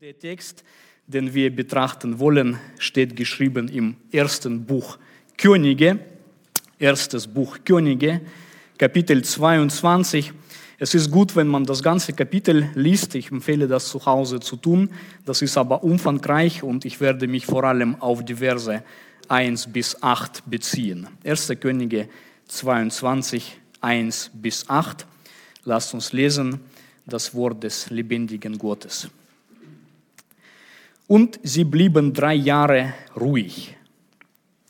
Der Text, den wir betrachten wollen, steht geschrieben im ersten Buch Könige, erstes Buch Könige, Kapitel 22. Es ist gut, wenn man das ganze Kapitel liest. Ich empfehle das zu Hause zu tun. Das ist aber umfangreich und ich werde mich vor allem auf die Verse 1 bis 8 beziehen. 1. Könige 22, 1 bis 8. Lasst uns lesen das Wort des lebendigen Gottes. Und sie blieben drei Jahre ruhig.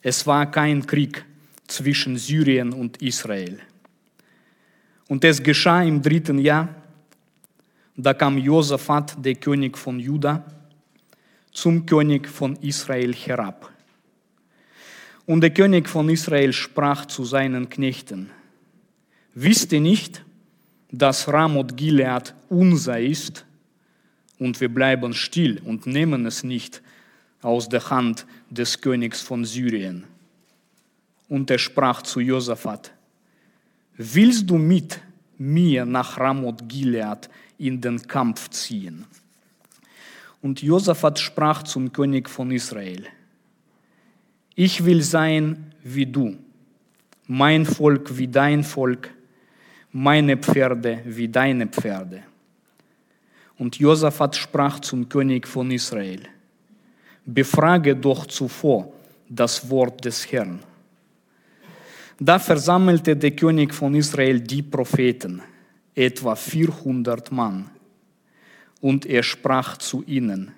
Es war kein Krieg zwischen Syrien und Israel. Und es geschah im dritten Jahr, da kam Josaphat, der König von Juda, zum König von Israel herab. Und der König von Israel sprach zu seinen Knechten, wisst ihr nicht, dass Ramoth Gilead unser ist und wir bleiben still und nehmen es nicht aus der Hand des Königs von Syrien. Und er sprach zu Josaphat, willst du mit mir nach Ramoth Gilead in den Kampf ziehen? Und Josaphat sprach zum König von Israel, ich will sein wie du, mein Volk wie dein Volk, meine Pferde wie deine Pferde. Und Josaphat sprach zum König von Israel, befrage doch zuvor das Wort des Herrn. Da versammelte der König von Israel die Propheten, etwa 400 Mann, und er sprach zu ihnen,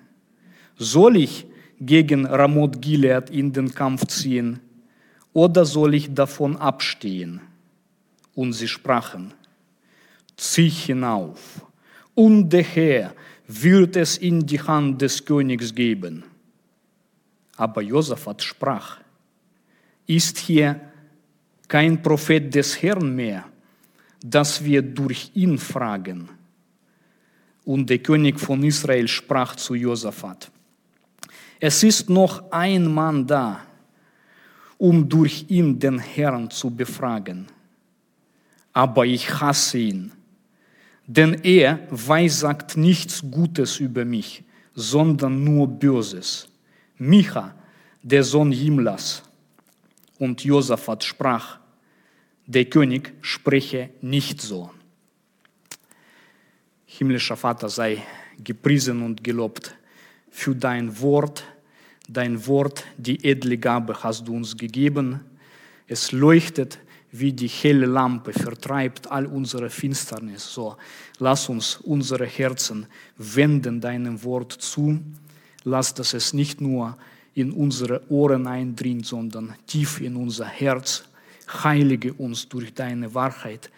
soll ich gegen Ramoth Gilead in den Kampf ziehen, oder soll ich davon abstehen? Und sie sprachen, zieh hinauf und der Herr wird es in die Hand des Königs geben. Aber Josaphat sprach, ist hier kein Prophet des Herrn mehr, dass wir durch ihn fragen. Und der König von Israel sprach zu Josaphat, es ist noch ein Mann da, um durch ihn den Herrn zu befragen. Aber ich hasse ihn denn er weissagt nichts Gutes über mich, sondern nur Böses. Micha, der Sohn Jimlas. Und Josaphat sprach, der König spreche nicht so. Himmlischer Vater sei gepriesen und gelobt für dein Wort. Dein Wort, die edle Gabe hast du uns gegeben. Es leuchtet wie die helle Lampe vertreibt all unsere Finsternis. So, lass uns unsere Herzen wenden deinem Wort zu. Lass, dass es nicht nur in unsere Ohren eindringt, sondern tief in unser Herz. Heilige uns durch deine Wahrheit.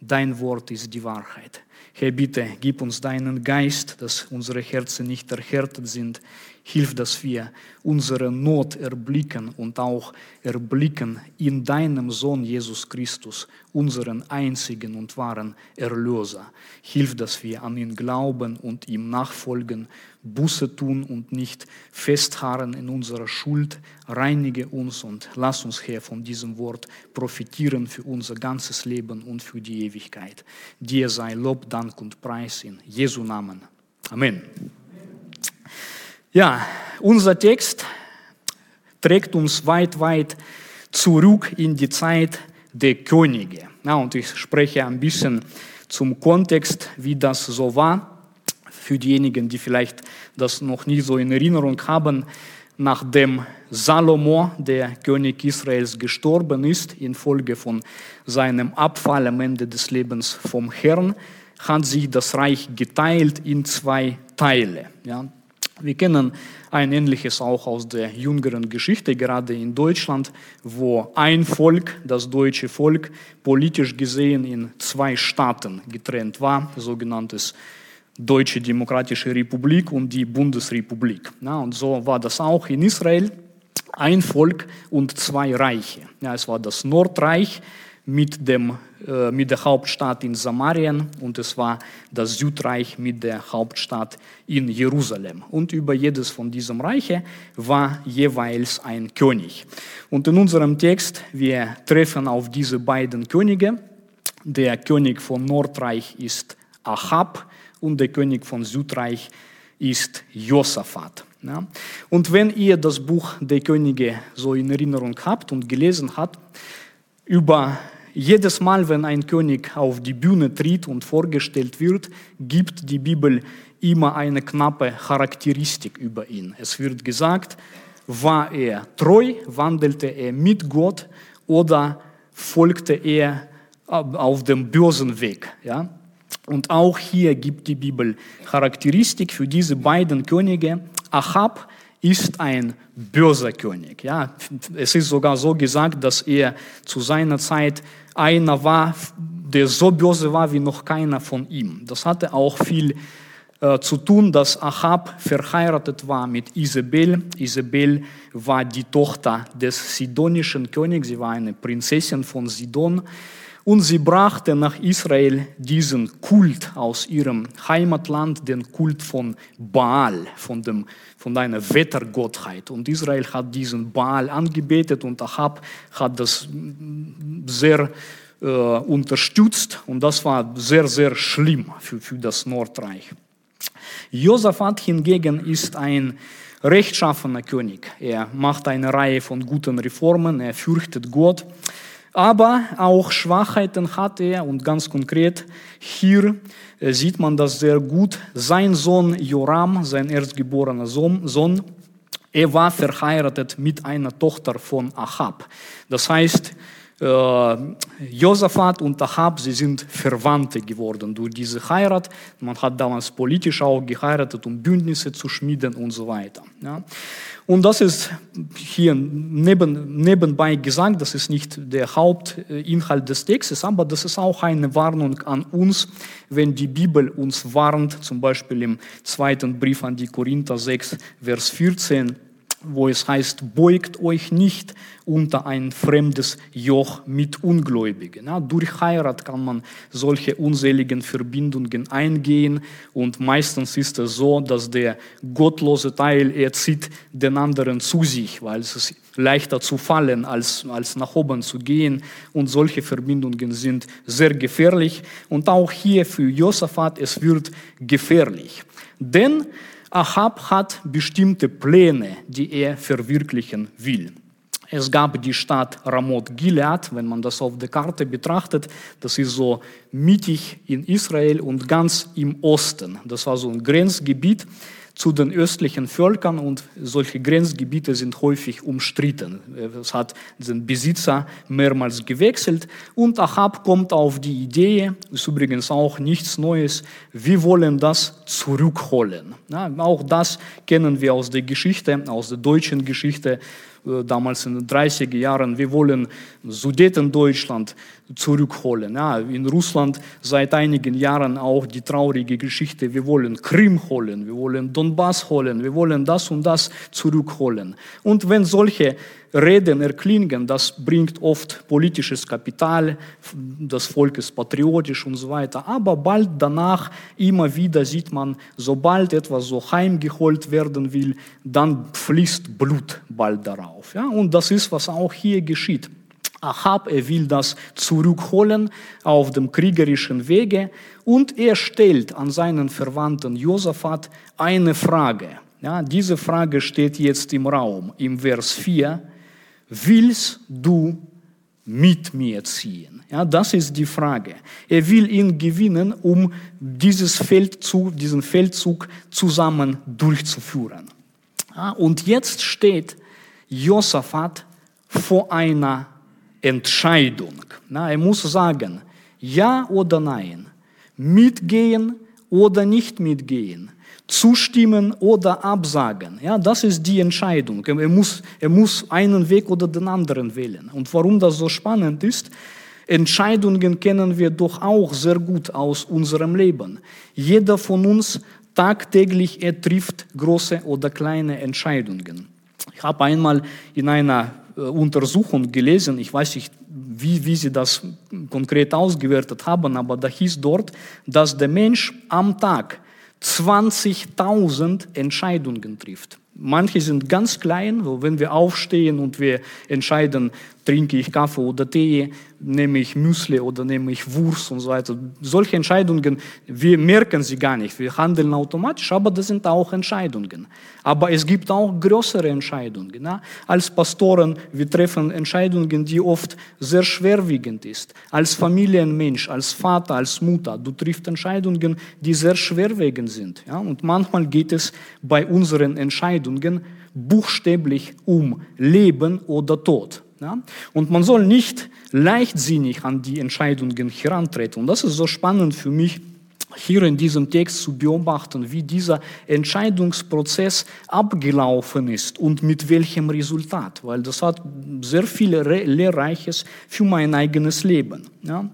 Dein Wort ist die Wahrheit. Herr, bitte, gib uns deinen Geist, dass unsere Herzen nicht erhärtet sind. Hilf, dass wir unsere Not erblicken und auch erblicken in deinem Sohn Jesus Christus, unseren einzigen und wahren Erlöser. Hilf, dass wir an ihn glauben und ihm nachfolgen, Buße tun und nicht festharren in unserer Schuld. Reinige uns und lass uns, Herr, von diesem Wort profitieren für unser ganzes Leben und für die Ewigkeit. Dir sei Lob, Dank und Preis in Jesu Namen. Amen. Ja, unser Text trägt uns weit, weit zurück in die Zeit der Könige. Ja, und ich spreche ein bisschen zum Kontext, wie das so war, für diejenigen, die vielleicht das noch nie so in Erinnerung haben. Nachdem Salomo, der König Israels, gestorben ist, infolge von seinem Abfall am Ende des Lebens vom Herrn, hat sich das Reich geteilt in zwei Teile. Ja, wir kennen ein ähnliches auch aus der jüngeren Geschichte, gerade in Deutschland, wo ein Volk, das deutsche Volk, politisch gesehen in zwei Staaten getrennt war, sogenanntes Deutsche Demokratische Republik und die Bundesrepublik. Ja, und so war das auch in Israel. Ein Volk und zwei Reiche. Ja, es war das Nordreich, mit, dem, äh, mit der Hauptstadt in Samarien und es war das Südreich mit der Hauptstadt in Jerusalem. Und über jedes von diesen Reiche war jeweils ein König. Und in unserem Text, wir treffen auf diese beiden Könige. Der König von Nordreich ist Ahab und der König von Südreich ist Josaphat. Ja. Und wenn ihr das Buch der Könige so in Erinnerung habt und gelesen habt, über jedes Mal, wenn ein König auf die Bühne tritt und vorgestellt wird, gibt die Bibel immer eine knappe Charakteristik über ihn. Es wird gesagt, war er treu, wandelte er mit Gott oder folgte er auf dem bösen Weg. Ja? Und auch hier gibt die Bibel Charakteristik für diese beiden Könige. Achab ist ein böser König. Ja, es ist sogar so gesagt, dass er zu seiner Zeit einer war, der so böse war wie noch keiner von ihm. Das hatte auch viel äh, zu tun, dass Achab verheiratet war mit Isabel. Isabel war die Tochter des sidonischen Königs, sie war eine Prinzessin von Sidon. Und sie brachte nach Israel diesen Kult aus ihrem Heimatland, den Kult von Baal, von, dem, von einer Wettergottheit. Und Israel hat diesen Baal angebetet und Ahab hat das sehr äh, unterstützt. Und das war sehr, sehr schlimm für, für das Nordreich. Josaphat hingegen ist ein rechtschaffener König. Er macht eine Reihe von guten Reformen, er fürchtet Gott. Aber auch Schwachheiten hat er und ganz konkret hier äh, sieht man das sehr gut. Sein Sohn Joram, sein erstgeborener Sohn, er war verheiratet mit einer Tochter von Ahab. Das heißt, äh, Josaphat und Ahab, sie sind Verwandte geworden durch diese Heirat. Man hat damals politisch auch geheiratet, um Bündnisse zu schmieden und so weiter. Ja. Und das ist hier neben, nebenbei gesagt, das ist nicht der Hauptinhalt des Textes, aber das ist auch eine Warnung an uns, wenn die Bibel uns warnt, zum Beispiel im zweiten Brief an die Korinther 6, Vers 14, wo es heißt, beugt euch nicht unter ein fremdes Joch mit Ungläubigen. Ja, durch Heirat kann man solche unseligen Verbindungen eingehen und meistens ist es so, dass der gottlose Teil, er zieht den anderen zu sich, weil es ist leichter zu fallen, als, als nach oben zu gehen und solche Verbindungen sind sehr gefährlich und auch hier für Josaphat, es wird gefährlich. Denn Ahab hat bestimmte Pläne, die er verwirklichen will. Es gab die Stadt Ramoth Gilead, wenn man das auf der Karte betrachtet, das ist so mittig in Israel und ganz im Osten. Das war so ein Grenzgebiet zu den östlichen Völkern und solche Grenzgebiete sind häufig umstritten. Es hat den Besitzer mehrmals gewechselt und Ahab kommt auf die Idee, ist übrigens auch nichts Neues, wir wollen das zurückholen. Ja, auch das kennen wir aus der Geschichte, aus der deutschen Geschichte damals in den 30er Jahren, wir wollen Sudetendeutschland zurückholen. Ja, in Russland seit einigen Jahren auch die traurige Geschichte, wir wollen Krim holen, wir wollen Donbass holen, wir wollen das und das zurückholen. Und wenn solche Reden erklingen, das bringt oft politisches Kapital, das Volk ist patriotisch und so weiter. Aber bald danach, immer wieder sieht man, sobald etwas so heimgeholt werden will, dann fließt Blut bald darauf. Ja? Und das ist, was auch hier geschieht. Ahab, er will das zurückholen auf dem kriegerischen Wege und er stellt an seinen Verwandten Josaphat eine Frage. Ja, diese Frage steht jetzt im Raum, im Vers 4 willst du mit mir ziehen? Ja, das ist die Frage. Er will ihn gewinnen, um dieses Feldzug, diesen Feldzug zusammen durchzuführen. Ja, und jetzt steht Josaphat vor einer Entscheidung. Na, er muss sagen, ja oder nein, mitgehen oder nicht mitgehen zustimmen oder absagen. Ja, das ist die Entscheidung. Er muss, er muss einen Weg oder den anderen wählen. Und warum das so spannend ist, Entscheidungen kennen wir doch auch sehr gut aus unserem Leben. Jeder von uns tagtäglich er trifft große oder kleine Entscheidungen. Ich habe einmal in einer äh, Untersuchung gelesen, ich weiß nicht, wie, wie sie das konkret ausgewertet haben, aber da hieß dort, dass der Mensch am Tag 20.000 Entscheidungen trifft. Manche sind ganz klein, wenn wir aufstehen und wir entscheiden, trinke ich Kaffee oder Tee, nehme ich Müsli oder nehme ich Wurst und so weiter. Solche Entscheidungen, wir merken sie gar nicht. Wir handeln automatisch, aber das sind auch Entscheidungen. Aber es gibt auch größere Entscheidungen. Ja? Als Pastoren, wir treffen Entscheidungen, die oft sehr schwerwiegend ist. Als Familienmensch, als Vater, als Mutter, du triffst Entscheidungen, die sehr schwerwiegend sind. Ja? Und manchmal geht es bei unseren Entscheidungen buchstäblich um Leben oder Tod. Ja? Und man soll nicht leichtsinnig an die Entscheidungen herantreten. Und das ist so spannend für mich, hier in diesem Text zu beobachten, wie dieser Entscheidungsprozess abgelaufen ist und mit welchem Resultat, weil das hat sehr viel Lehrreiches für mein eigenes Leben. Ja?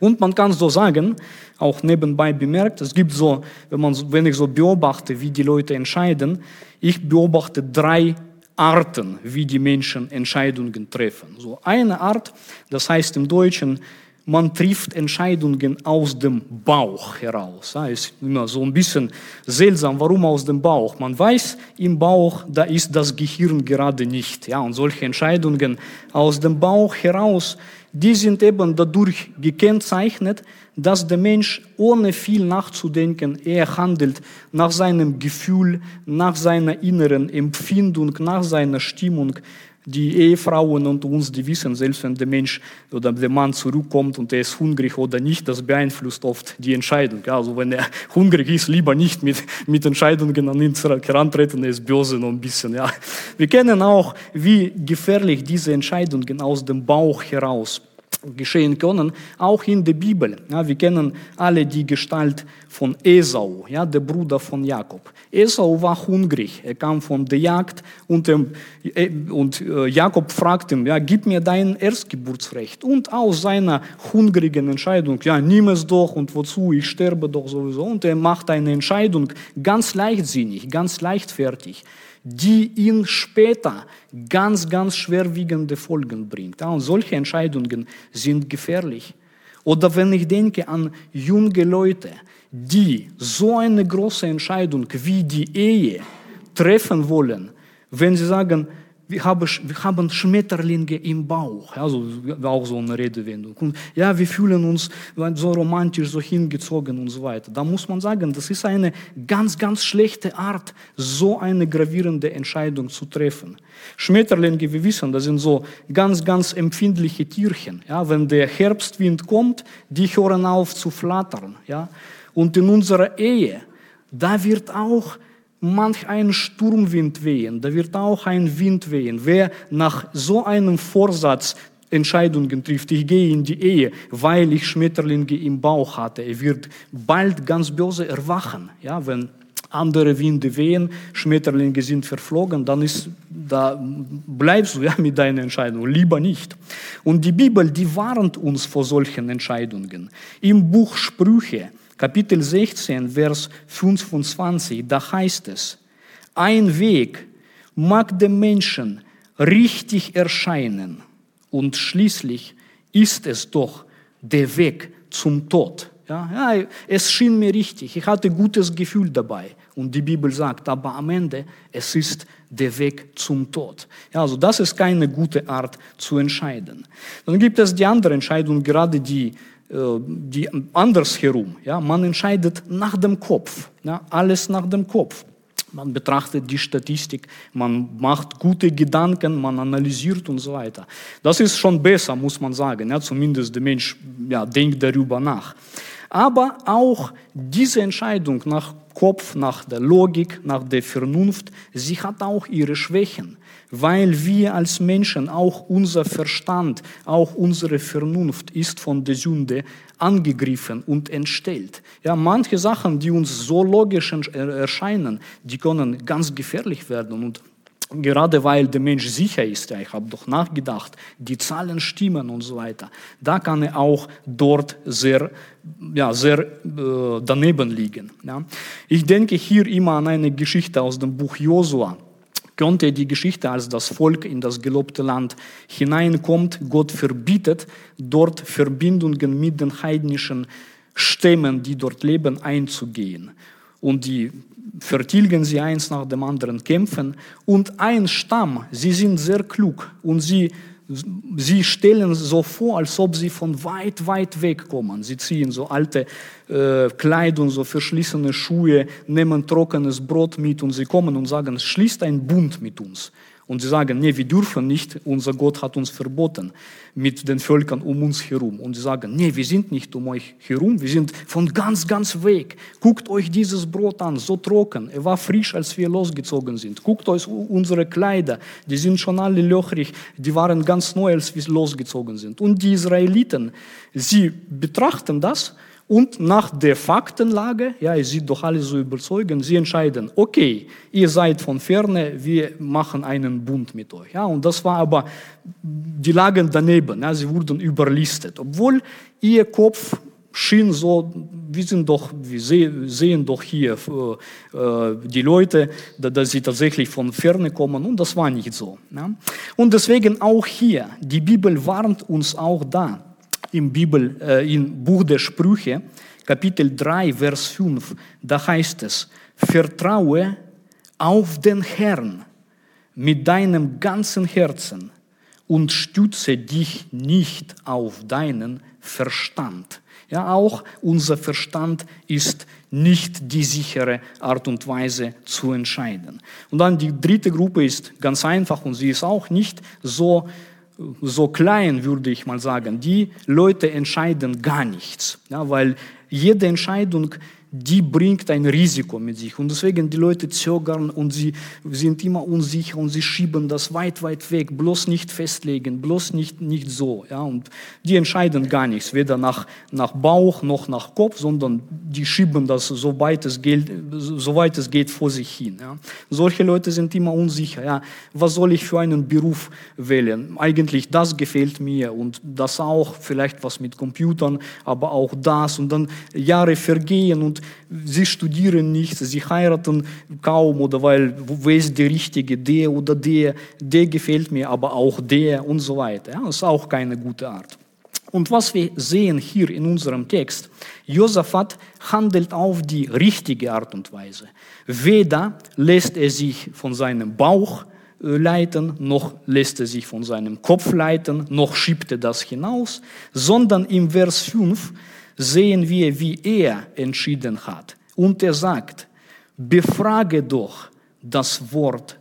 Und man kann so sagen, auch nebenbei bemerkt, es gibt so, wenn, man, wenn ich so beobachte, wie die Leute entscheiden, ich beobachte drei Arten, wie die Menschen Entscheidungen treffen. So eine Art, das heißt im Deutschen, man trifft Entscheidungen aus dem Bauch heraus. Ja, ist immer so ein bisschen seltsam, warum aus dem Bauch? Man weiß, im Bauch, da ist das Gehirn gerade nicht. Ja, und solche Entscheidungen aus dem Bauch heraus, die sind eben dadurch gekennzeichnet, dass der Mensch ohne viel nachzudenken, er handelt nach seinem Gefühl, nach seiner inneren Empfindung, nach seiner Stimmung. Die Ehefrauen und uns, die wissen, selbst wenn der Mensch oder der Mann zurückkommt und er ist hungrig oder nicht, das beeinflusst oft die Entscheidung. Also wenn er hungrig ist, lieber nicht mit, mit Entscheidungen an ihn herantreten, er ist böse noch ein bisschen. Ja. Wir kennen auch, wie gefährlich diese Entscheidungen aus dem Bauch heraus geschehen können, auch in der Bibel. Ja, wir kennen alle die Gestalt von Esau, ja, der Bruder von Jakob. Esau war hungrig, er kam von der Jagd und, ähm, äh, und äh, Jakob fragt ihn, ja, gib mir dein Erstgeburtsrecht. Und aus seiner hungrigen Entscheidung, ja, nimm es doch und wozu, ich sterbe doch sowieso. Und er macht eine Entscheidung ganz leichtsinnig, ganz leichtfertig die ihn später ganz, ganz schwerwiegende Folgen bringt. und solche Entscheidungen sind gefährlich. Oder wenn ich denke an junge Leute, die so eine große Entscheidung wie die Ehe treffen wollen, wenn sie sagen, wir haben, wir haben Schmetterlinge im Bauch, also auch so eine Redewendung. Und ja, wir fühlen uns so romantisch, so hingezogen und so weiter. Da muss man sagen, das ist eine ganz, ganz schlechte Art, so eine gravierende Entscheidung zu treffen. Schmetterlinge, wir wissen, das sind so ganz, ganz empfindliche Tierchen. Ja, wenn der Herbstwind kommt, die hören auf zu flattern. Ja. Und in unserer Ehe, da wird auch manch ein Sturmwind wehen, da wird auch ein Wind wehen. Wer nach so einem Vorsatz Entscheidungen trifft, ich gehe in die Ehe, weil ich Schmetterlinge im Bauch hatte, er wird bald ganz böse erwachen, ja, wenn andere Winde wehen, Schmetterlinge sind verflogen, dann ist, da bleibst du ja mit deiner Entscheidung, lieber nicht. Und die Bibel, die warnt uns vor solchen Entscheidungen. Im Buch Sprüche Kapitel 16, Vers 25, da heißt es, ein Weg mag dem Menschen richtig erscheinen und schließlich ist es doch der Weg zum Tod. Ja, ja, es schien mir richtig, ich hatte gutes Gefühl dabei. Und die Bibel sagt, aber am Ende, es ist der Weg zum Tod. Ja, also das ist keine gute Art zu entscheiden. Dann gibt es die andere Entscheidung, gerade die die andersherum. Ja, man entscheidet nach dem Kopf, ja, alles nach dem Kopf. Man betrachtet die Statistik, man macht gute Gedanken, man analysiert und so weiter. Das ist schon besser, muss man sagen. Ja, zumindest der Mensch ja, denkt darüber nach. Aber auch diese Entscheidung nach Kopf, nach der Logik, nach der Vernunft, sie hat auch ihre Schwächen weil wir als Menschen, auch unser Verstand, auch unsere Vernunft ist von der Sünde angegriffen und entstellt. Ja, manche Sachen, die uns so logisch erscheinen, die können ganz gefährlich werden und gerade weil der Mensch sicher ist, ja, ich habe doch nachgedacht, die Zahlen stimmen und so weiter, da kann er auch dort sehr, ja, sehr äh, daneben liegen. Ja. Ich denke hier immer an eine Geschichte aus dem Buch Josua könnte die Geschichte, als das Volk in das gelobte Land hineinkommt, Gott verbietet, dort Verbindungen mit den heidnischen Stämmen, die dort leben, einzugehen. Und die vertilgen sie eins nach dem anderen, kämpfen. Und ein Stamm, sie sind sehr klug und sie, sie stellen so vor, als ob sie von weit, weit weg kommen. Sie ziehen so alte äh, Kleidung, so verschlissene Schuhe, nehmen trockenes Brot mit und sie kommen und sagen, schließt ein Bund mit uns. Und sie sagen, nee, wir dürfen nicht, unser Gott hat uns verboten mit den Völkern um uns herum. Und sie sagen, nee, wir sind nicht um euch herum, wir sind von ganz, ganz weg. Guckt euch dieses Brot an, so trocken. Er war frisch, als wir losgezogen sind. Guckt euch unsere Kleider, die sind schon alle löchrig, die waren ganz neu, als wir losgezogen sind. Und die Israeliten, sie betrachten das und nach der Faktenlage, ja, ihr seht doch alle so überzeugend, sie entscheiden, okay, ihr seid von ferne, wir machen einen Bund mit euch. Ja, und das war aber, die lagen daneben, ja, sie wurden überlistet, obwohl ihr Kopf schien so, wir sind doch, wir sehen doch hier äh, die Leute, dass sie tatsächlich von ferne kommen und das war nicht so. Ja. Und deswegen auch hier, die Bibel warnt uns auch da, im Bibel, äh, im Buch der Sprüche, Kapitel 3, Vers 5, da heißt es, vertraue auf den Herrn mit deinem ganzen Herzen und stütze dich nicht auf deinen Verstand. Ja, auch unser Verstand ist nicht die sichere Art und Weise zu entscheiden. Und dann die dritte Gruppe ist ganz einfach und sie ist auch nicht so so klein, würde ich mal sagen. Die Leute entscheiden gar nichts, ja, weil jede Entscheidung die bringt ein Risiko mit sich. Und deswegen die Leute zögern und sie sind immer unsicher und sie schieben das weit, weit weg. Bloß nicht festlegen, bloß nicht, nicht so. Ja? Und die entscheiden gar nichts, weder nach, nach Bauch noch nach Kopf, sondern die schieben das, soweit es geht, soweit es geht vor sich hin. Ja? Solche Leute sind immer unsicher. Ja? Was soll ich für einen Beruf wählen? Eigentlich das gefällt mir und das auch, vielleicht was mit Computern, aber auch das. Und dann Jahre vergehen und sie studieren nicht, sie heiraten kaum oder weil, wo ist der Richtige, der oder der, der gefällt mir, aber auch der und so weiter. Das ist auch keine gute Art. Und was wir sehen hier in unserem Text, Josaphat handelt auf die richtige Art und Weise. Weder lässt er sich von seinem Bauch äh, leiten, noch lässt er sich von seinem Kopf leiten, noch schiebt er das hinaus, sondern im Vers 5 sehen wir, wie er entschieden hat. Und er sagt, befrage doch das Wort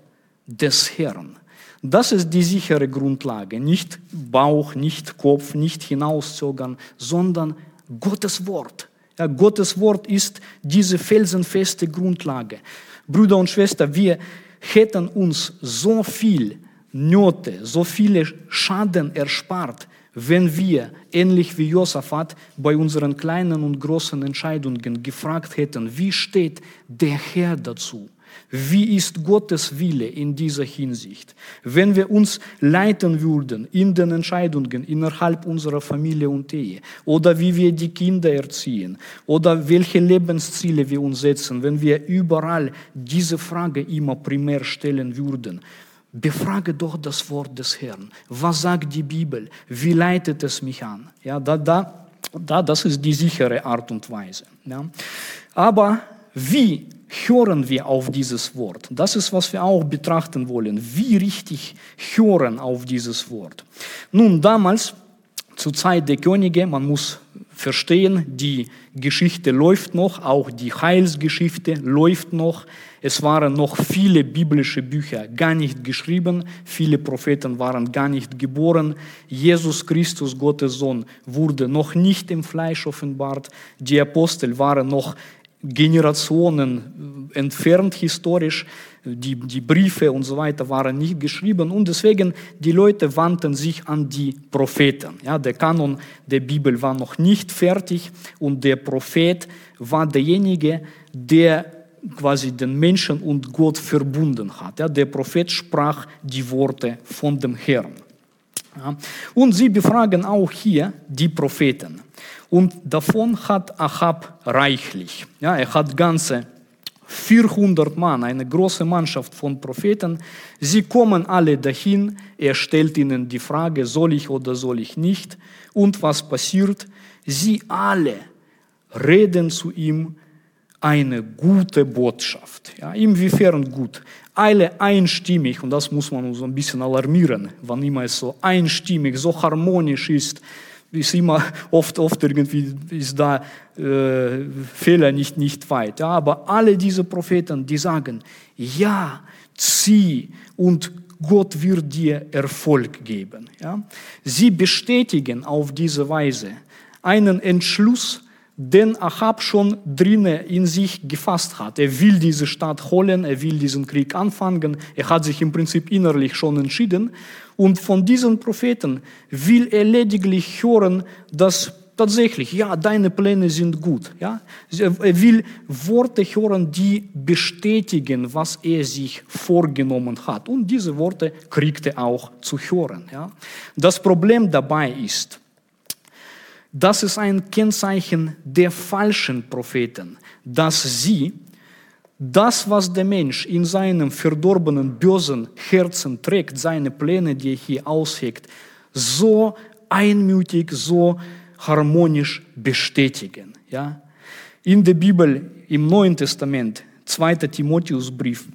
des Herrn. Das ist die sichere Grundlage. Nicht Bauch, nicht Kopf, nicht hinauszögern, sondern Gottes Wort. Ja, Gottes Wort ist diese felsenfeste Grundlage. Brüder und Schwestern, wir hätten uns so viel Nöte, so viele Schaden erspart, wenn wir, ähnlich wie Josaphat, bei unseren kleinen und großen Entscheidungen gefragt hätten, wie steht der Herr dazu? Wie ist Gottes Wille in dieser Hinsicht? Wenn wir uns leiten würden in den Entscheidungen innerhalb unserer Familie und Ehe oder wie wir die Kinder erziehen oder welche Lebensziele wir uns setzen, wenn wir überall diese Frage immer primär stellen würden, Befrage doch das Wort des Herrn. Was sagt die Bibel? Wie leitet es mich an? Ja, da, da, da, das ist die sichere Art und Weise. Ja. Aber wie hören wir auf dieses Wort? Das ist, was wir auch betrachten wollen. Wie richtig hören auf dieses Wort? Nun, damals, zur Zeit der Könige, man muss verstehen, die Geschichte läuft noch, auch die Heilsgeschichte läuft noch. Es waren noch viele biblische Bücher gar nicht geschrieben, viele Propheten waren gar nicht geboren. Jesus Christus, Gottes Sohn, wurde noch nicht im Fleisch offenbart. Die Apostel waren noch Generationen entfernt historisch. Die, die Briefe und so weiter waren nicht geschrieben und deswegen die Leute wandten sich an die Propheten. Ja, der Kanon der Bibel war noch nicht fertig und der Prophet war derjenige, der quasi den Menschen und Gott verbunden hat. Ja, der Prophet sprach die Worte von dem Herrn. Ja, und sie befragen auch hier die Propheten. Und davon hat Ahab reichlich. Ja, er hat ganze 400 Mann, eine große Mannschaft von Propheten. Sie kommen alle dahin. Er stellt ihnen die Frage, soll ich oder soll ich nicht? Und was passiert? Sie alle reden zu ihm eine gute Botschaft. Ja, inwiefern gut? Alle einstimmig, und das muss man so ein bisschen alarmieren, wann immer es so einstimmig, so harmonisch ist, ist immer oft, oft irgendwie ist da äh, Fehler nicht, nicht weit. Ja, aber alle diese Propheten, die sagen, ja, zieh und Gott wird dir Erfolg geben. Ja? Sie bestätigen auf diese Weise einen Entschluss, den Ahab schon drinnen in sich gefasst hat. Er will diese Stadt holen, er will diesen Krieg anfangen, er hat sich im Prinzip innerlich schon entschieden. Und von diesen Propheten will er lediglich hören, dass tatsächlich, ja, deine Pläne sind gut. Ja? Er will Worte hören, die bestätigen, was er sich vorgenommen hat. Und diese Worte kriegt er auch zu hören. Ja? Das Problem dabei ist, das ist ein Kennzeichen der falschen Propheten, dass sie das, was der Mensch in seinem verdorbenen, bösen Herzen trägt, seine Pläne, die er hier aushegt, so einmütig, so harmonisch bestätigen. Ja? In der Bibel, im Neuen Testament, 2. Timotheusbrief,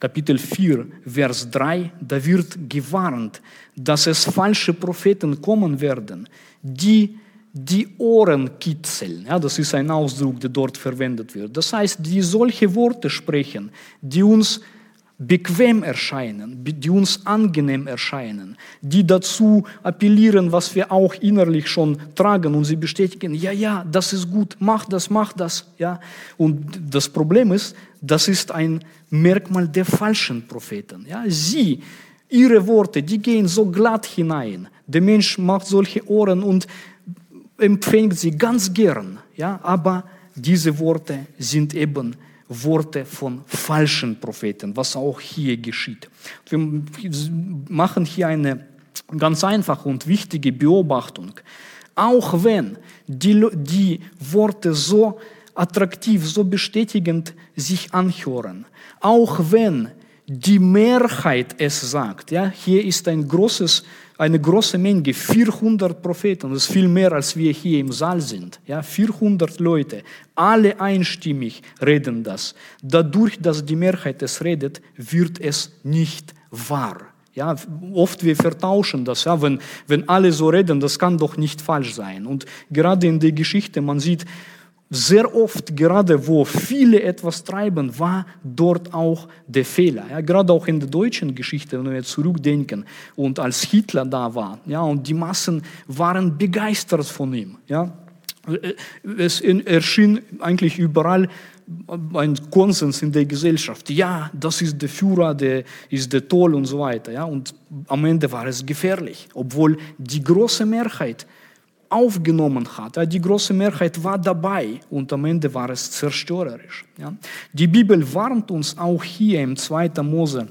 Kapitel 4, Vers 3, da wird gewarnt, dass es falsche Propheten kommen werden, die die Ohren kitzeln. Ja, das ist ein Ausdruck, der dort verwendet wird. Das heißt, die solche Worte sprechen, die uns bequem erscheinen, die uns angenehm erscheinen, die dazu appellieren, was wir auch innerlich schon tragen und sie bestätigen, ja, ja, das ist gut, mach das, mach das. Ja. Und das Problem ist, das ist ein Merkmal der falschen Propheten. Ja. Sie, ihre Worte, die gehen so glatt hinein. Der Mensch macht solche Ohren und empfängt sie ganz gern, ja, aber diese Worte sind eben Worte von falschen Propheten, was auch hier geschieht. Wir machen hier eine ganz einfache und wichtige Beobachtung. Auch wenn die, die Worte so attraktiv, so bestätigend sich anhören, auch wenn die Mehrheit es sagt, ja, hier ist ein großes eine große Menge, 400 Propheten, das ist viel mehr, als wir hier im Saal sind. Ja, 400 Leute, alle einstimmig reden das. Dadurch, dass die Mehrheit es redet, wird es nicht wahr. Ja, oft wir vertauschen das, ja, wenn, wenn alle so reden, das kann doch nicht falsch sein. Und gerade in der Geschichte, man sieht, sehr oft, gerade wo viele etwas treiben, war dort auch der Fehler. Ja, gerade auch in der deutschen Geschichte, wenn wir zurückdenken und als Hitler da war, ja, und die Massen waren begeistert von ihm. Ja. Es erschien eigentlich überall ein Konsens in der Gesellschaft. Ja, das ist der Führer, der ist der Toll und so weiter. Ja, und am Ende war es gefährlich, obwohl die große Mehrheit aufgenommen hat. Die große Mehrheit war dabei und am Ende war es zerstörerisch. Die Bibel warnt uns auch hier im 2. Mose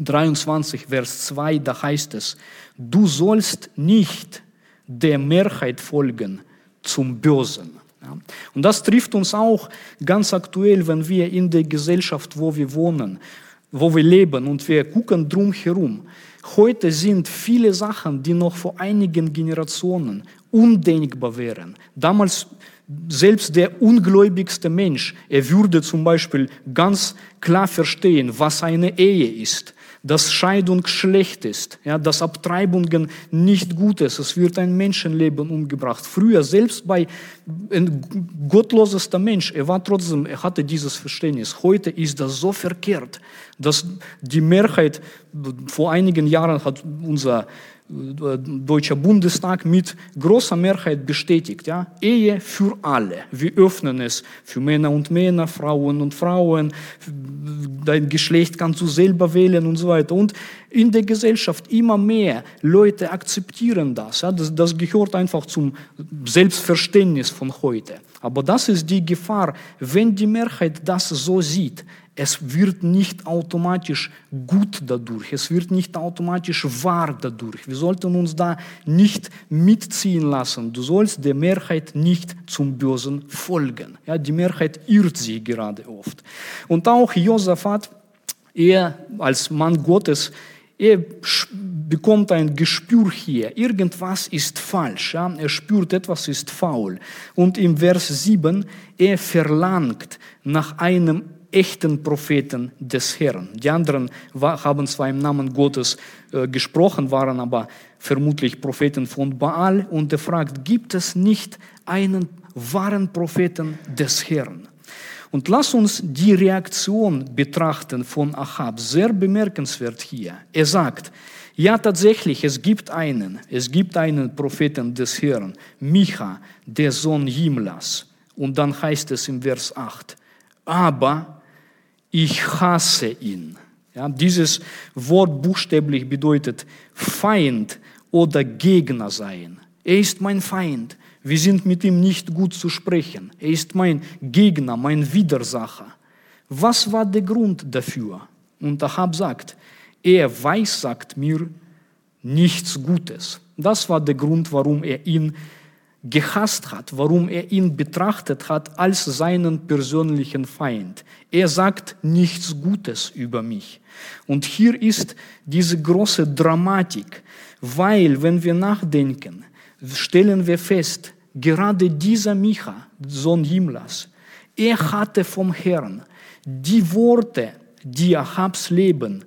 23, Vers 2, da heißt es, du sollst nicht der Mehrheit folgen zum Bösen. Und das trifft uns auch ganz aktuell, wenn wir in der Gesellschaft, wo wir wohnen, wo wir leben und wir gucken drum herum. Heute sind viele Sachen, die noch vor einigen Generationen undenkbar wären. Damals selbst der ungläubigste Mensch, er würde zum Beispiel ganz klar verstehen, was eine Ehe ist, dass Scheidung schlecht ist, ja, dass Abtreibungen nicht gut ist, es wird ein Menschenleben umgebracht. Früher, selbst bei ein gottlosester Mensch, er war trotzdem, er hatte dieses Verständnis. Heute ist das so verkehrt, dass die Mehrheit, vor einigen Jahren hat unser Deutscher Bundestag mit großer Mehrheit bestätigt. Ja? Ehe für alle. Wir öffnen es für Männer und Männer, Frauen und Frauen. Dein Geschlecht kannst du selber wählen und so weiter. Und in der Gesellschaft immer mehr Leute akzeptieren das. Ja? Das, das gehört einfach zum Selbstverständnis von heute. Aber das ist die Gefahr, wenn die Mehrheit das so sieht, es wird nicht automatisch gut dadurch, es wird nicht automatisch wahr dadurch. Wir sollten uns da nicht mitziehen lassen. Du sollst der Mehrheit nicht zum Bösen folgen. Ja, die Mehrheit irrt sich gerade oft. Und auch Josaphat, er als Mann Gottes, er bekommt ein Gespür hier. Irgendwas ist falsch. Ja? Er spürt, etwas ist faul. Und im Vers 7, er verlangt nach einem echten Propheten des Herrn. Die anderen haben zwar im Namen Gottes äh, gesprochen, waren aber vermutlich Propheten von Baal. Und er fragt, gibt es nicht einen wahren Propheten des Herrn? Und lass uns die Reaktion betrachten von Ahab. Sehr bemerkenswert hier. Er sagt, ja tatsächlich, es gibt einen, es gibt einen Propheten des Herrn, Micha, der Sohn Jimlas. Und dann heißt es im Vers 8, aber ich hasse ihn. Ja, dieses Wort buchstäblich bedeutet Feind oder Gegner sein. Er ist mein Feind. Wir sind mit ihm nicht gut zu sprechen. Er ist mein Gegner, mein Widersacher. Was war der Grund dafür? Und Ahab sagt, er weiß, sagt mir nichts Gutes. Das war der Grund, warum er ihn gehasst hat, warum er ihn betrachtet hat als seinen persönlichen Feind. Er sagt nichts Gutes über mich. Und hier ist diese große Dramatik, weil wenn wir nachdenken, stellen wir fest, gerade dieser Micha, Sohn Jimlas, er hatte vom Herrn die Worte, die Ahabs Leben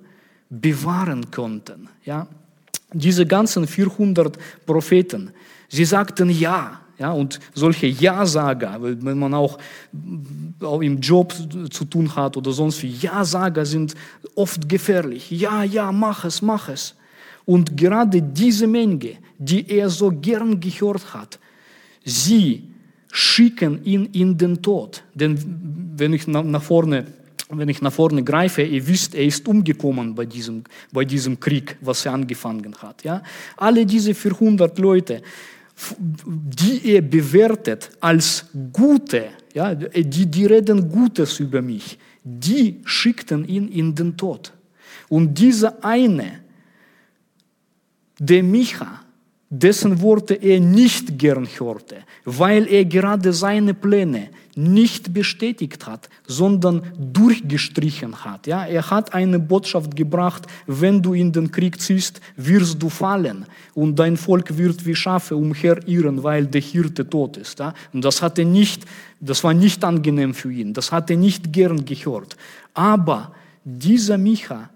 bewahren konnten. Ja? Diese ganzen 400 Propheten, sie sagten Ja. Ja, und solche Ja-Sager, wenn man auch, auch im Job zu tun hat oder sonst wie, Ja-Sager sind oft gefährlich. Ja, ja, mach es, mach es. Und gerade diese Menge, die er so gern gehört hat, sie schicken ihn in den Tod. Denn wenn ich nach vorne, wenn ich nach vorne greife, ihr wisst, er ist umgekommen bei diesem, bei diesem Krieg, was er angefangen hat. Ja? Alle diese 400 Leute, die er bewertet als Gute, ja, die, die reden Gutes über mich, die schickten ihn in den Tod. Und dieser eine, der Micha, dessen Worte er nicht gern hörte, weil er gerade seine Pläne nicht bestätigt hat, sondern durchgestrichen hat. Ja, er hat eine Botschaft gebracht, wenn du in den Krieg ziehst, wirst du fallen und dein Volk wird wie Schafe umherirren, weil der Hirte tot ist. Ja, und das hat er nicht, das war nicht angenehm für ihn, das hat er nicht gern gehört. Aber dieser Micha,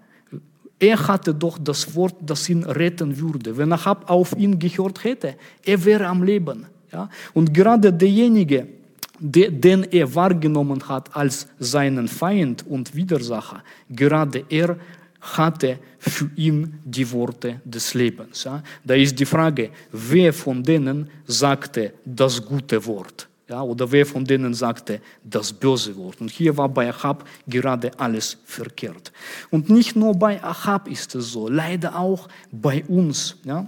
er hatte doch das Wort, das ihn retten würde. Wenn Ahab auf ihn gehört hätte, er wäre am Leben. Ja? Und gerade derjenige, den er wahrgenommen hat als seinen Feind und Widersacher, gerade er hatte für ihn die Worte des Lebens. Ja? Da ist die Frage, wer von denen sagte das gute Wort? Ja, oder wer von denen sagte das böse Wort. Und hier war bei Ahab gerade alles verkehrt. Und nicht nur bei Ahab ist es so, leider auch bei uns. Ja.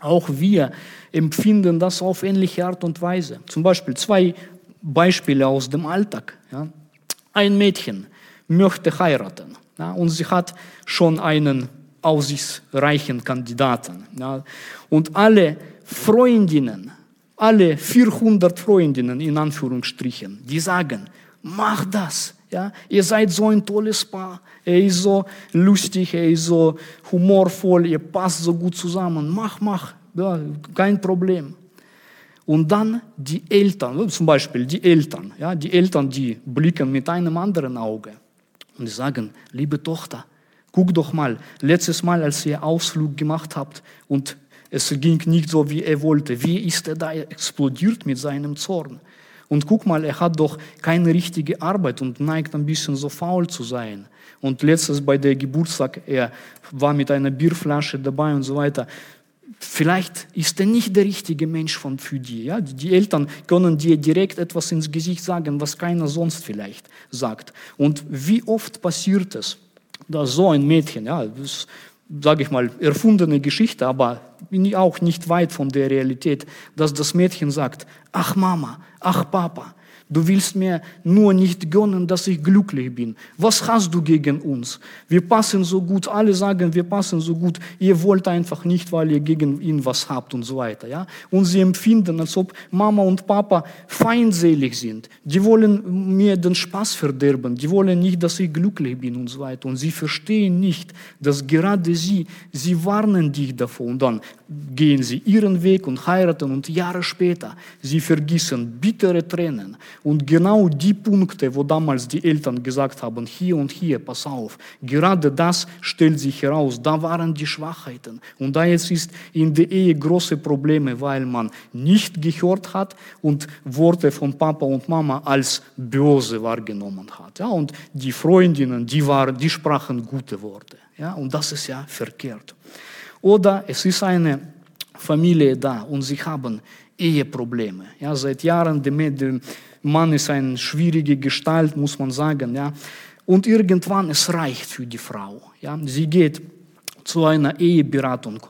Auch wir empfinden das auf ähnliche Art und Weise. Zum Beispiel zwei Beispiele aus dem Alltag. Ja. Ein Mädchen möchte heiraten ja, und sie hat schon einen aussichtsreichen Kandidaten. Ja. Und alle Freundinnen alle 400 Freundinnen in Anführungsstrichen, die sagen, mach das. Ja, ihr seid so ein tolles Paar. Er ist so lustig, er ist so humorvoll, ihr passt so gut zusammen. Mach, mach, ja, kein Problem. Und dann die Eltern, zum Beispiel die Eltern, ja, die Eltern, die blicken mit einem anderen Auge und sagen, liebe Tochter, guck doch mal, letztes Mal, als ihr Ausflug gemacht habt und es ging nicht so, wie er wollte. Wie ist er da explodiert mit seinem Zorn? Und guck mal, er hat doch keine richtige Arbeit und neigt ein bisschen so faul zu sein. Und letztes bei der Geburtstag, er war mit einer Bierflasche dabei und so weiter. Vielleicht ist er nicht der richtige Mensch für die. Ja? Die Eltern können dir direkt etwas ins Gesicht sagen, was keiner sonst vielleicht sagt. Und wie oft passiert es, dass so ein Mädchen, ja, das sage ich mal, erfundene Geschichte, aber auch nicht weit von der Realität, dass das Mädchen sagt, ach Mama, ach Papa, Du willst mir nur nicht gönnen, dass ich glücklich bin. Was hast du gegen uns? Wir passen so gut. Alle sagen, wir passen so gut. Ihr wollt einfach nicht, weil ihr gegen ihn was habt und so weiter. Ja? Und sie empfinden, als ob Mama und Papa feindselig sind. Die wollen mir den Spaß verderben. Die wollen nicht, dass ich glücklich bin und so weiter. Und sie verstehen nicht, dass gerade sie, sie warnen dich davor. Und dann gehen sie ihren Weg und heiraten und Jahre später, sie vergießen bittere Tränen und genau die Punkte, wo damals die Eltern gesagt haben, hier und hier, pass auf, gerade das stellt sich heraus, da waren die Schwachheiten und da jetzt ist in der Ehe große Probleme, weil man nicht gehört hat und Worte von Papa und Mama als böse wahrgenommen hat. Ja, und die Freundinnen, die, waren, die sprachen gute Worte. Ja, und das ist ja verkehrt. Oder es ist eine Familie da und sie haben Eheprobleme. Ja, seit Jahren, der Mann ist eine schwierige Gestalt, muss man sagen. Ja. Und irgendwann, es reicht für die Frau. Ja. Sie geht zu einer Eheberatung,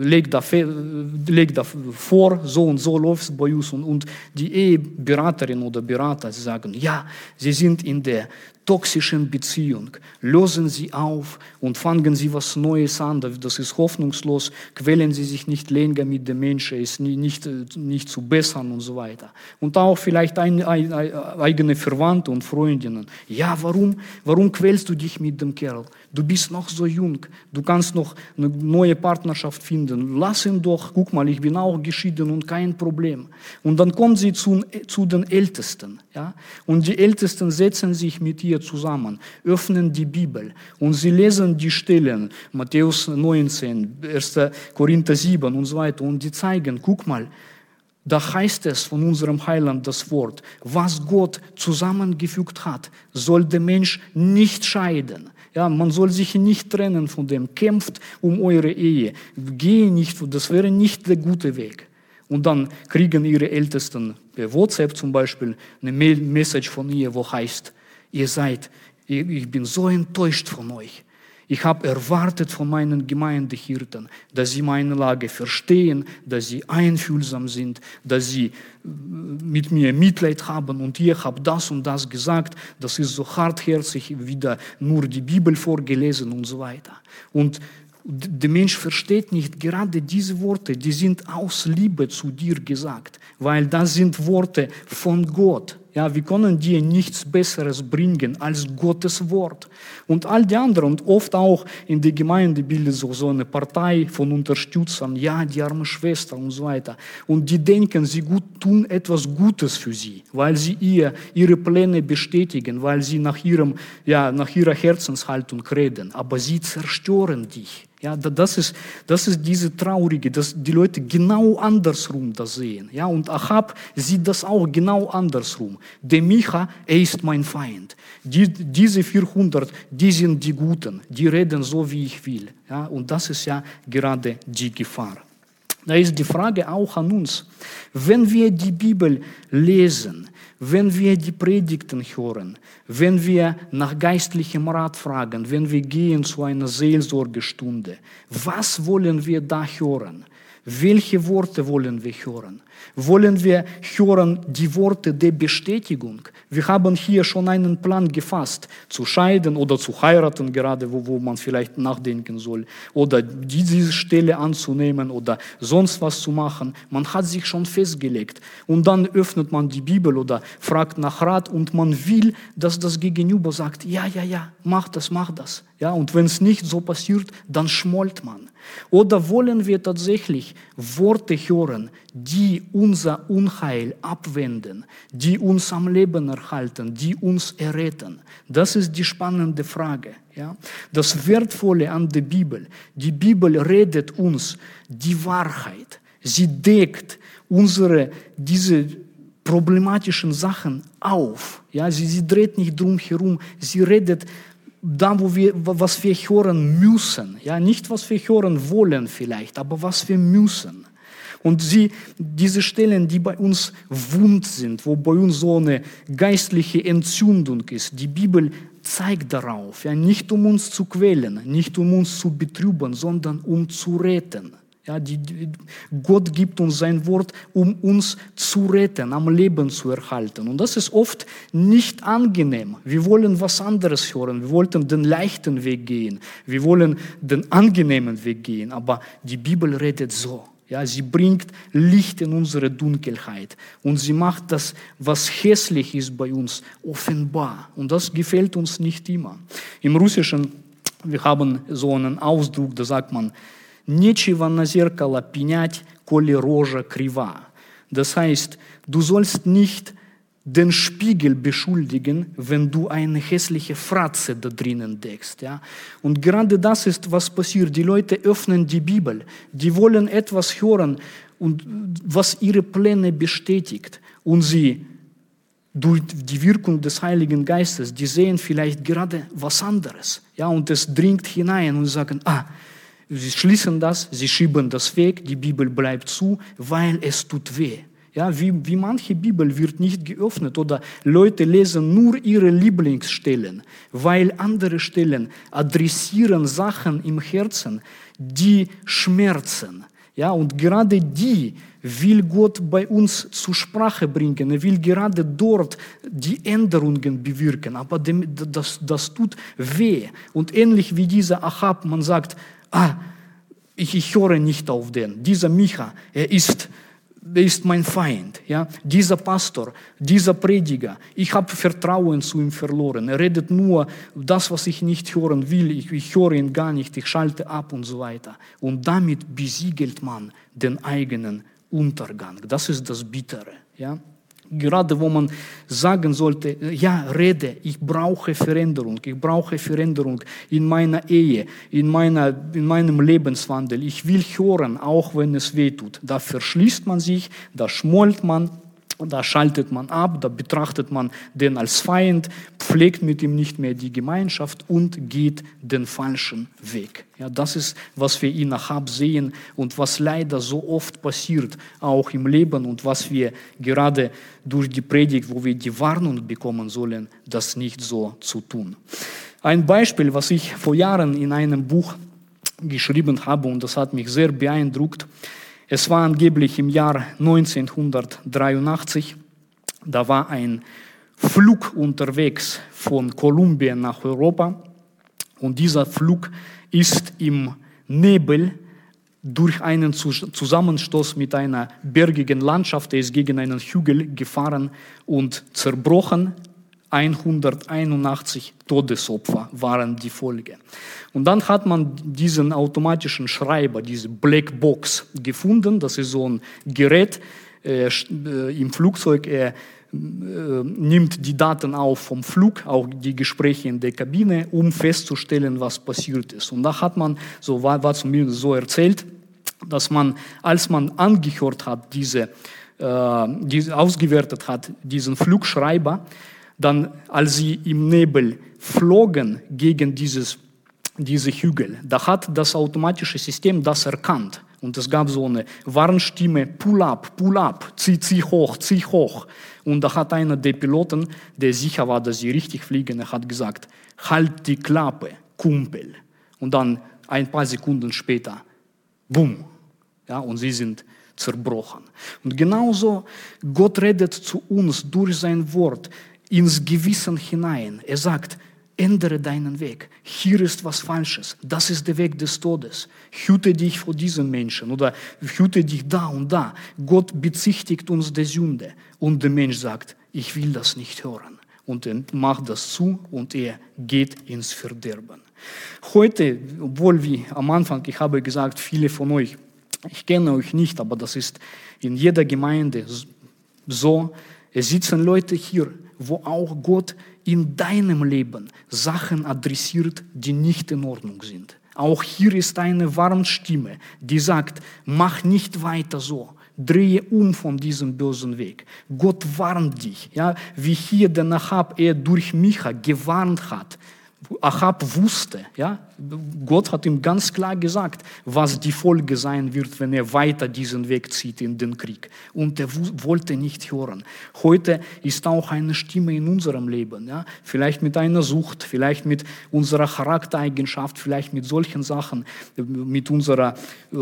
legt da, legt da vor, so und so läuft es bei uns. Und, und die Eheberaterin oder Berater sagen, ja, sie sind in der toxischen Beziehung. Lösen Sie auf und fangen Sie was Neues an. Das ist hoffnungslos. Quälen Sie sich nicht länger mit dem Menschen, ist nicht, nicht zu bessern und so weiter. Und auch vielleicht ein, ein, eigene Verwandte und Freundinnen. Ja, warum, warum quälst du dich mit dem Kerl? Du bist noch so jung. Du kannst noch eine neue Partnerschaft finden. Lass ihn doch. Guck mal, ich bin auch geschieden und kein Problem. Und dann kommen sie zu, zu den Ältesten. Ja? Und die Ältesten setzen sich mit ihr zusammen, öffnen die Bibel und sie lesen die Stellen, Matthäus 19, 1. Korinther 7 und so weiter. Und die zeigen, guck mal, da heißt es von unserem Heiland das Wort, was Gott zusammengefügt hat, soll der Mensch nicht scheiden. Ja, man soll sich nicht trennen von dem. Kämpft um eure Ehe. Gehe nicht, das wäre nicht der gute Weg. Und dann kriegen ihre Ältesten per WhatsApp zum Beispiel eine Message von ihr, wo heißt, ihr seid, ich bin so enttäuscht von euch. Ich habe erwartet von meinen Gemeindehirten, dass sie meine Lage verstehen, dass sie einfühlsam sind, dass sie äh, mit mir Mitleid haben und ihr habt das und das gesagt, das ist so hartherzig, wieder nur die Bibel vorgelesen und so weiter. Und der Mensch versteht nicht gerade diese Worte, die sind aus Liebe zu dir gesagt, weil das sind Worte von Gott. Ja, wir können dir nichts Besseres bringen als Gottes Wort. Und all die anderen, und oft auch in der Gemeinde bildet sich so eine Partei von Unterstützern, ja, die arme Schwester und so weiter. Und die denken, sie gut, tun etwas Gutes für sie, weil sie ihr, ihre Pläne bestätigen, weil sie nach, ihrem, ja, nach ihrer Herzenshaltung reden. Aber sie zerstören dich. Ja, das ist, das ist diese traurige, dass die Leute genau andersrum das sehen. Ja, und Achab sieht das auch genau andersrum. Der Micha, er ist mein Feind. Die, diese 400, die sind die Guten. Die reden so, wie ich will. Ja, und das ist ja gerade die Gefahr. Da ist die Frage auch an uns. Wenn wir die Bibel lesen, wenn wir die Predigten hören, wenn wir nach geistlichem Rat fragen, wenn wir gehen zu einer Seelsorgestunde, was wollen wir da hören? Welche Worte wollen wir hören? Wollen wir hören die Worte der Bestätigung? Wir haben hier schon einen Plan gefasst, zu scheiden oder zu heiraten, gerade wo, wo man vielleicht nachdenken soll, oder diese Stelle anzunehmen oder sonst was zu machen. Man hat sich schon festgelegt. Und dann öffnet man die Bibel oder fragt nach Rat und man will, dass das Gegenüber sagt, ja, ja, ja, mach das, mach das. Ja, und wenn es nicht so passiert, dann schmollt man. Oder wollen wir tatsächlich Worte hören, die unser Unheil abwenden, die uns am Leben erhalten, die uns erretten? Das ist die spannende Frage. Ja? Das Wertvolle an der Bibel, die Bibel redet uns die Wahrheit. Sie deckt unsere, diese problematischen Sachen auf. Ja? Sie, sie dreht nicht drum herum, sie redet da, wo wir, was wir hören müssen. Ja, nicht was wir hören wollen vielleicht, aber was wir müssen. Und sie, diese Stellen, die bei uns wund sind, wo bei uns so eine geistliche Entzündung ist, die Bibel zeigt darauf, ja, nicht um uns zu quälen, nicht um uns zu betrüben, sondern um zu retten. Ja, die, die, Gott gibt uns sein Wort, um uns zu retten, am Leben zu erhalten. Und das ist oft nicht angenehm. Wir wollen was anderes hören. Wir wollten den leichten Weg gehen. Wir wollen den angenehmen Weg gehen. Aber die Bibel redet so. Ja, sie bringt Licht in unsere Dunkelheit und sie macht das, was hässlich ist bei uns, offenbar. Und das gefällt uns nicht immer. Im Russischen, wir haben so einen Ausdruck, da sagt man, Нечего на зеркало пенять, коли рожа крива. Das heißt, du sollst nicht den Spiegel beschuldigen, wenn du eine hässliche Fratze da drinnen deckst. Ja? Und gerade das ist, was passiert. Die Leute öffnen die Bibel, die wollen etwas hören, und was ihre Pläne bestätigt. Und sie durch die Wirkung des Heiligen Geistes, die sehen vielleicht gerade was anderes. Ja, und es dringt hinein und sagen, ah, sie schließen das, sie schieben das weg, die Bibel bleibt zu, weil es tut weh. Ja, wie, wie manche Bibel wird nicht geöffnet oder Leute lesen nur ihre Lieblingsstellen, weil andere Stellen adressieren Sachen im Herzen, die schmerzen. Ja, und gerade die will Gott bei uns zur Sprache bringen. Er will gerade dort die Änderungen bewirken. Aber das, das tut weh. Und ähnlich wie dieser Achab, man sagt, ah, ich, ich höre nicht auf den. Dieser Micha, er ist der ist mein Feind. Ja? Dieser Pastor, dieser Prediger, ich habe Vertrauen zu ihm verloren. Er redet nur das, was ich nicht hören will. Ich, ich höre ihn gar nicht, ich schalte ab und so weiter. Und damit besiegelt man den eigenen Untergang. Das ist das Bittere. Ja? Gerade wo man sagen sollte, ja, rede, ich brauche Veränderung, ich brauche Veränderung in meiner Ehe, in, meiner, in meinem Lebenswandel. Ich will hören, auch wenn es weh tut. Da verschließt man sich, da schmollt man, da schaltet man ab, da betrachtet man den als Feind, pflegt mit ihm nicht mehr die Gemeinschaft und geht den falschen Weg. Ja, das ist, was wir in Ahab sehen und was leider so oft passiert, auch im Leben und was wir gerade durch die Predigt, wo wir die Warnung bekommen sollen, das nicht so zu tun. Ein Beispiel, was ich vor Jahren in einem Buch geschrieben habe und das hat mich sehr beeindruckt, es war angeblich im Jahr 1983, da war ein Flug unterwegs von Kolumbien nach Europa. Und dieser Flug ist im Nebel durch einen Zusammenstoß mit einer bergigen Landschaft, er ist gegen einen Hügel gefahren und zerbrochen 181 Todesopfer waren die Folge. Und dann hat man diesen automatischen Schreiber, diese Black Box gefunden. Das ist so ein Gerät äh, im Flugzeug. Er äh, nimmt die Daten auf vom Flug, auch die Gespräche in der Kabine, um festzustellen, was passiert ist. Und da hat man, so war, war zumindest so erzählt, dass man, als man angehört hat, diese, äh, diese ausgewertet hat, diesen Flugschreiber, dann als sie im Nebel flogen gegen dieses, diese Hügel, da hat das automatische System das erkannt. Und es gab so eine Warnstimme, pull up, pull up, zieh, zieh hoch, zieh hoch. Und da hat einer der Piloten, der sicher war, dass sie richtig fliegen, er hat gesagt, halt die Klappe, Kumpel. Und dann ein paar Sekunden später, bumm. Ja, und sie sind zerbrochen. Und genauso, Gott redet zu uns durch sein Wort ins Gewissen hinein. Er sagt, ändere deinen Weg. Hier ist was Falsches. Das ist der Weg des Todes. Hüte dich vor diesen Menschen oder hüte dich da und da. Gott bezichtigt uns der Sünde. Und der Mensch sagt, ich will das nicht hören. Und er macht das zu und er geht ins Verderben. Heute, obwohl wie am Anfang, ich habe gesagt, viele von euch, ich kenne euch nicht, aber das ist in jeder Gemeinde so, es sitzen Leute hier, wo auch Gott in deinem Leben Sachen adressiert, die nicht in Ordnung sind. Auch hier ist eine Warnstimme, die sagt, mach nicht weiter so, drehe um von diesem bösen Weg. Gott warnt dich, ja, wie hier der Nachab er durch Micha gewarnt hat, Ahab wusste, ja, Gott hat ihm ganz klar gesagt, was die Folge sein wird, wenn er weiter diesen Weg zieht in den Krieg. Und er wollte nicht hören. Heute ist auch eine Stimme in unserem Leben, ja, vielleicht mit einer Sucht, vielleicht mit unserer Charaktereigenschaft, vielleicht mit solchen Sachen, mit unserer äh,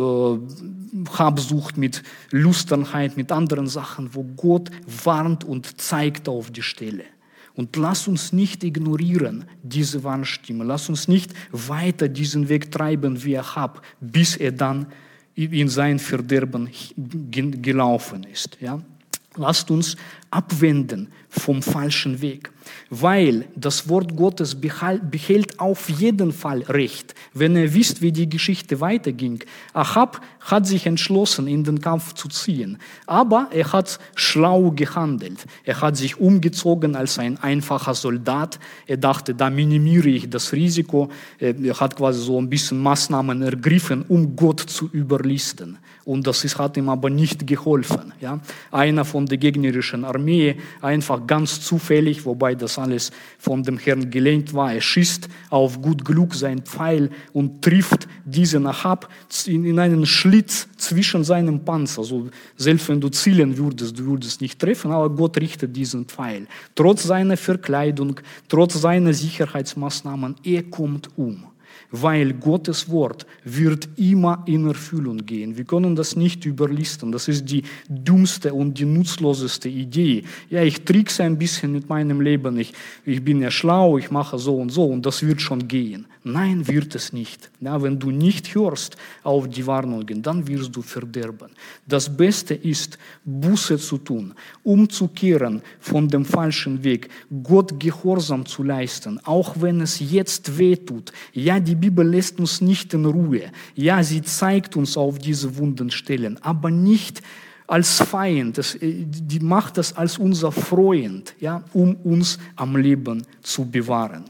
Habsucht, mit Lusternheit, mit anderen Sachen, wo Gott warnt und zeigt auf die Stelle. Und lass uns nicht ignorieren diese Warnstimme. Lass uns nicht weiter diesen Weg treiben, wie er hat, bis er dann in sein Verderben gelaufen ist. Ja? Lasst uns abwenden vom falschen Weg, weil das Wort Gottes behält auf jeden Fall Recht. Wenn ihr wisst, wie die Geschichte weiterging, Ahab hat sich entschlossen, in den Kampf zu ziehen, aber er hat schlau gehandelt. Er hat sich umgezogen als ein einfacher Soldat. Er dachte, da minimiere ich das Risiko. Er hat quasi so ein bisschen Maßnahmen ergriffen, um Gott zu überlisten. Und das hat ihm aber nicht geholfen. Ja? Einer von der gegnerischen Armee, einfach ganz zufällig, wobei das alles von dem Herrn gelenkt war, er schießt auf gut Glück sein Pfeil und trifft diesen Ahab in, in einen Schlitz zwischen seinem Panzer. Also selbst wenn du zielen würdest, du würdest nicht treffen, aber Gott richtet diesen Pfeil. Trotz seiner Verkleidung, trotz seiner Sicherheitsmaßnahmen, er kommt um weil Gottes Wort wird immer in Erfüllung gehen. Wir können das nicht überlisten. Das ist die dümmste und die nutzloseste Idee. Ja, ich trickse ein bisschen mit meinem Leben. Ich, ich bin ja schlau, ich mache so und so und das wird schon gehen. Nein, wird es nicht. Ja, wenn du nicht hörst auf die Warnungen, dann wirst du verderben. Das Beste ist, Buße zu tun, umzukehren von dem falschen Weg, Gott Gehorsam zu leisten, auch wenn es jetzt weh tut. Ja, die Bibel lässt uns nicht in Ruhe. Ja, sie zeigt uns auf diese wunden Stellen, aber nicht als Feind. Das, äh, die macht das als unser Freund, ja, um uns am Leben zu bewahren.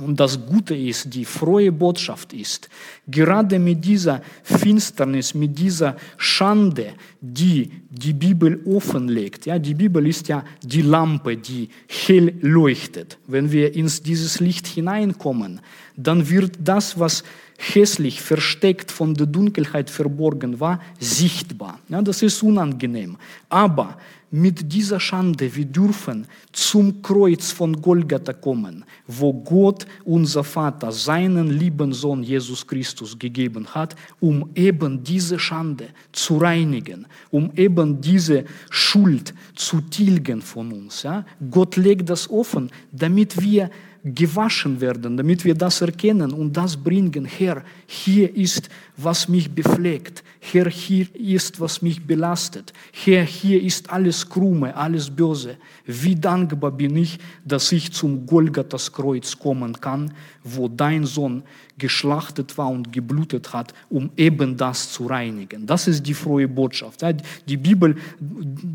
Und das Gute ist, die frohe Botschaft ist, gerade mit dieser Finsternis, mit dieser Schande, die die Bibel offenlegt. Ja, die Bibel ist ja die Lampe, die hell leuchtet. Wenn wir in dieses Licht hineinkommen, dann wird das, was hässlich, versteckt von der Dunkelheit verborgen war, sichtbar. Ja, das ist unangenehm. Aber mit dieser Schande, wir dürfen zum Kreuz von Golgatha kommen, wo Gott, unser Vater, seinen lieben Sohn Jesus Christus gegeben hat, um eben diese Schande zu reinigen, um eben diese Schuld zu tilgen von uns. Ja? Gott legt das offen, damit wir gewaschen werden, damit wir das erkennen und das bringen. Herr, hier ist, was mich befleckt. Herr, hier ist, was mich belastet. Herr, hier ist alles Krumme, alles Böse. Wie dankbar bin ich, dass ich zum Golgathas Kreuz kommen kann, wo dein Sohn geschlachtet war und geblutet hat, um eben das zu reinigen. Das ist die frohe Botschaft. Die Bibel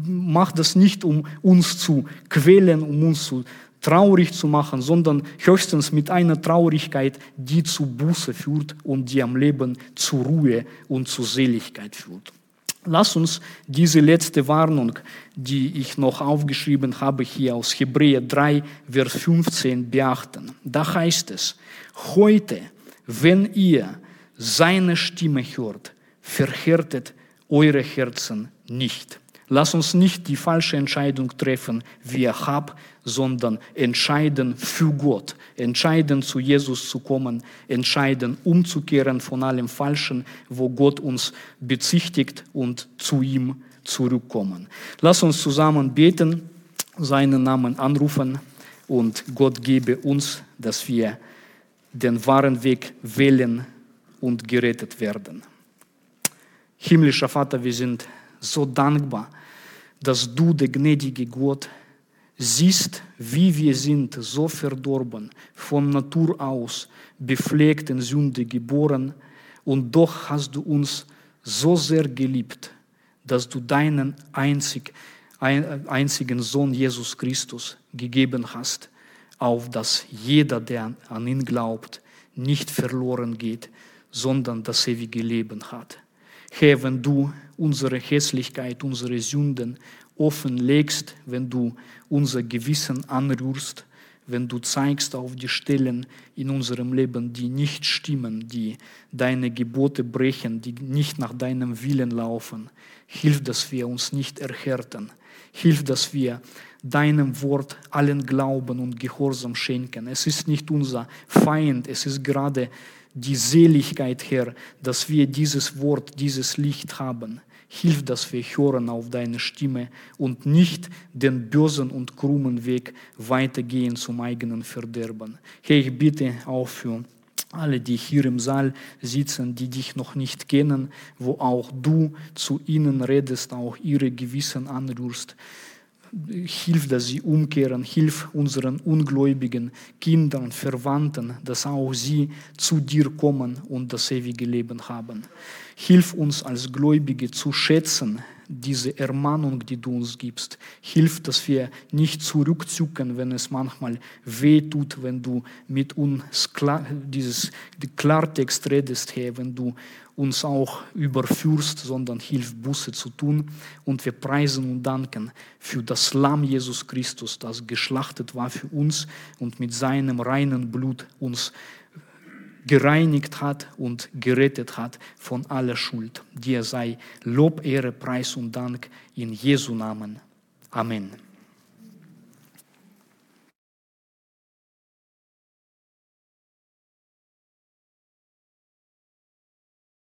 macht das nicht, um uns zu quälen, um uns zu traurig zu machen, sondern höchstens mit einer Traurigkeit, die zu Buße führt und die am Leben zu Ruhe und zu Seligkeit führt. Lass uns diese letzte Warnung, die ich noch aufgeschrieben habe, hier aus Hebräer 3, Vers 15 beachten. Da heißt es, heute, wenn ihr seine Stimme hört, verhärtet eure Herzen nicht. Lass uns nicht die falsche Entscheidung treffen, wie er hat, sondern entscheiden für Gott, entscheiden zu Jesus zu kommen, entscheiden umzukehren von allem Falschen, wo Gott uns bezichtigt und zu ihm zurückkommen. Lass uns zusammen beten, seinen Namen anrufen und Gott gebe uns, dass wir den wahren Weg wählen und gerettet werden. Himmlischer Vater, wir sind so dankbar, dass du, der gnädige Gott, siehst, wie wir sind, so verdorben, von Natur aus, befleckt in Sünde geboren, und doch hast du uns so sehr geliebt, dass du deinen einzig, einzigen Sohn Jesus Christus gegeben hast, auf dass jeder, der an ihn glaubt, nicht verloren geht, sondern das ewige Leben hat. Herr, wenn du unsere Hässlichkeit, unsere Sünden offenlegst, wenn du unser Gewissen anrührst, wenn du zeigst auf die Stellen in unserem Leben, die nicht stimmen, die deine Gebote brechen, die nicht nach deinem Willen laufen. Hilf, dass wir uns nicht erhärten. Hilf, dass wir deinem Wort allen Glauben und Gehorsam schenken. Es ist nicht unser Feind, es ist gerade die Seligkeit, Herr, dass wir dieses Wort, dieses Licht haben. Hilf, dass wir hören auf deine Stimme und nicht den bösen und krummen Weg weitergehen zum eigenen Verderben. Herr, ich bitte auch für alle, die hier im Saal sitzen, die dich noch nicht kennen, wo auch du zu ihnen redest, auch ihre Gewissen anrührst. Hilf, dass sie umkehren, hilf unseren ungläubigen Kindern, Verwandten, dass auch sie zu dir kommen und das ewige Leben haben. Hilf uns als Gläubige zu schätzen, diese Ermahnung, die du uns gibst. Hilf, dass wir nicht zurückzucken, wenn es manchmal weh tut, wenn du mit uns klar, dieses Klartext redest, Herr, wenn du uns auch überführst, sondern hilf, Buße zu tun. Und wir preisen und danken für das Lamm Jesus Christus, das geschlachtet war für uns und mit seinem reinen Blut uns gereinigt hat und gerettet hat von aller Schuld. Dir sei Lob, Ehre, Preis und Dank in Jesu Namen. Amen.